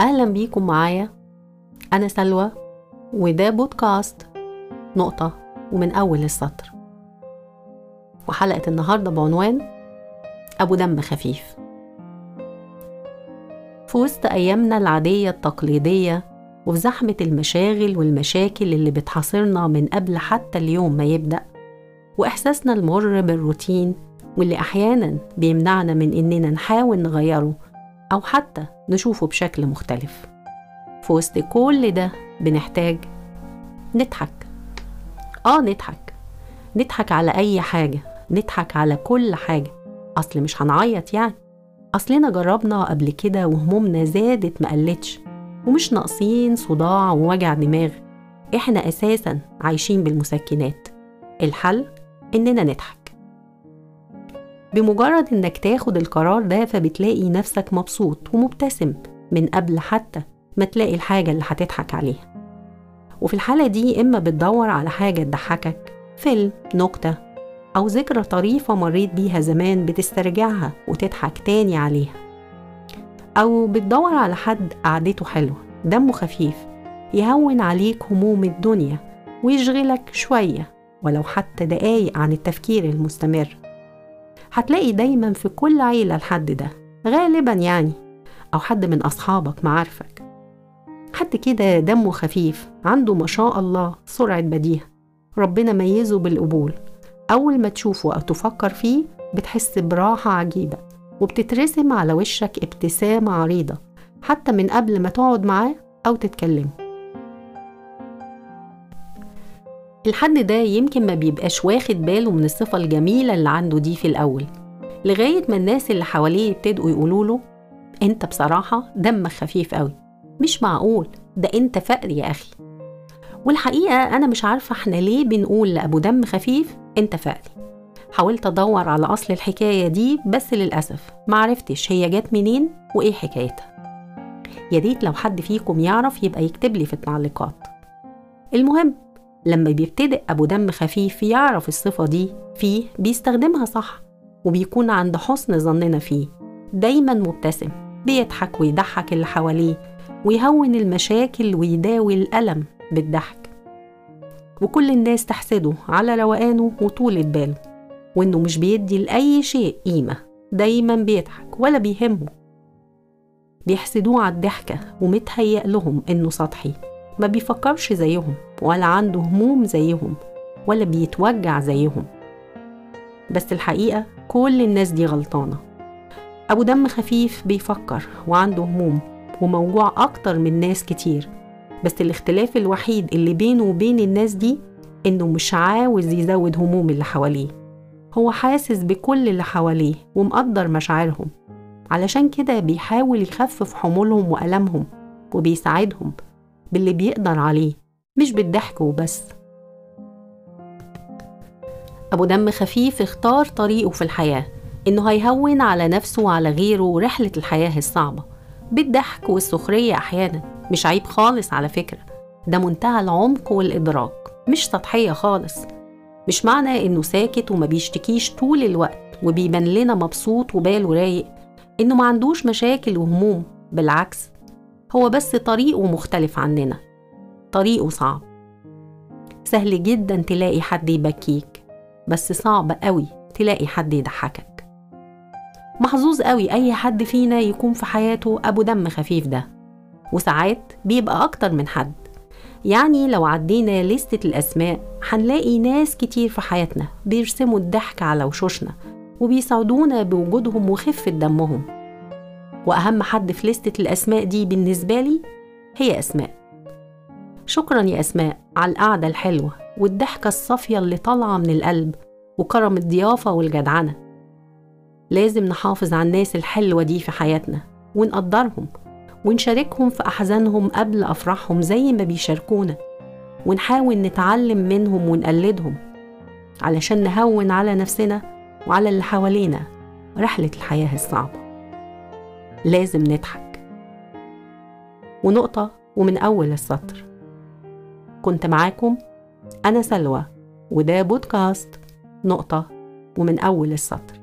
أهلا بيكم معايا. أنا سلوى وده بودكاست نقطة ومن أول السطر. وحلقة النهاردة بعنوان أبو دم خفيف. في وسط أيامنا العادية التقليدية وفي زحمة المشاغل والمشاكل اللي بتحاصرنا من قبل حتى اليوم ما يبدأ وإحساسنا المر بالروتين واللي أحيانا بيمنعنا من إننا نحاول نغيره أو حتى نشوفه بشكل مختلف. في وسط كل ده بنحتاج نضحك. آه نضحك. نضحك على أي حاجة. نضحك على كل حاجة. أصل مش هنعيط يعني. أصلنا جربنا قبل كده وهمومنا زادت مقلتش ومش ناقصين صداع ووجع دماغ. إحنا أساسا عايشين بالمسكنات. الحل إننا نضحك. بمجرد إنك تاخد القرار ده فبتلاقي نفسك مبسوط ومبتسم من قبل حتى ما تلاقي الحاجة اللي هتضحك عليها. وفي الحالة دي إما بتدور على حاجة تضحكك فيلم نكتة أو ذكرى طريفة مريت بيها زمان بتسترجعها وتضحك تاني عليها. أو بتدور على حد قعدته حلوة دمه خفيف يهون عليك هموم الدنيا ويشغلك شوية ولو حتى دقايق عن التفكير المستمر. هتلاقي دايما في كل عيلة الحد ده غالبا يعني أو حد من أصحابك معارفك حد كده دمه خفيف عنده ما شاء الله سرعة بديهة. ربنا ميزه بالقبول. أول ما تشوفه أو تفكر فيه بتحس براحة عجيبة وبتترسم على وشك ابتسامة عريضة حتى من قبل ما تقعد معاه أو تتكلم. الحد ده يمكن ما بيبقاش واخد باله من الصفة الجميلة اللي عنده دي في الأول. لغاية ما الناس اللي حواليه يبتدوا يقولوا له أنت بصراحة دمك خفيف قوي مش معقول. ده أنت فقر يا أخي. والحقيقة أنا مش عارفة إحنا ليه بنقول لأبو دم خفيف أنت فقري. حاولت أدور على أصل الحكاية دي بس للأسف معرفتش هي جت منين وإيه حكايتها. يا ريت لو حد فيكم يعرف يبقى يكتب لي في التعليقات. المهم لما بيبتدئ أبو دم خفيف يعرف الصفة دي فيه بيستخدمها صح وبيكون عند حسن ظننا فيه. دايما مبتسم بيضحك ويضحك اللي حواليه ويهون المشاكل ويداوي الألم بالضحك. وكل الناس تحسده على روقانه وطولة باله وإنه مش بيدي لأي شيء قيمة. دايما بيضحك ولا بيهمه. بيحسدوه على الضحكة ومتهيأ لهم إنه سطحي. ما بيفكرش زيهم ولا عنده هموم زيهم ولا بيتوجع زيهم. بس الحقيقة كل الناس دي غلطانة. أبو دم خفيف بيفكر وعنده هموم وموجوع أكتر من ناس كتير. بس الاختلاف الوحيد اللي بينه وبين الناس دي إنه مش عاوز يزود هموم اللي حواليه. هو حاسس بكل اللي حواليه ومقدر مشاعرهم. علشان كده بيحاول يخفف حمولهم وألمهم وبيساعدهم. باللي بيقدر عليه مش بالضحك وبس. أبو دم خفيف اختار طريقه في الحياة إنه هيهون على نفسه وعلى غيره رحلة الحياة الصعبة. بالضحك والسخرية أحيانا مش عيب خالص على فكرة. ده منتهى العمق والإدراك مش سطحية خالص. مش معنى إنه ساكت وما بيشتكيش طول الوقت وبيبان لنا مبسوط وباله رايق إنه ما عندوش مشاكل وهموم. بالعكس هو بس طريقه مختلف عننا. طريقه صعب. سهل جدا تلاقي حد يبكيك بس صعب قوي تلاقي حد يضحكك. محظوظ قوي أي حد فينا يكون في حياته أبو دم خفيف ده وساعات بيبقى أكتر من حد. يعني لو عدينا لستة الأسماء هنلاقي ناس كتير في حياتنا بيرسموا الضحك على وشوشنا وبيساعدونا بوجودهم وخفة دمهم. وأهم حد في لستة الأسماء دي بالنسبة لي هي أسماء. شكرا يا أسماء على القعدة الحلوة والضحكة الصافية اللي طالعة من القلب وكرم الضيافة والجدعنة. لازم نحافظ على الناس الحلوة دي في حياتنا ونقدرهم ونشاركهم في أحزانهم قبل أفراحهم زي ما بيشاركونا. ونحاول نتعلم منهم ونقلدهم علشان نهون على نفسنا وعلى اللي حوالينا رحلة الحياة الصعبة. لازم نضحك. ونقطة ومن أول السطر. كنت معاكم أنا سلوى وده بودكاست نقطة ومن أول السطر.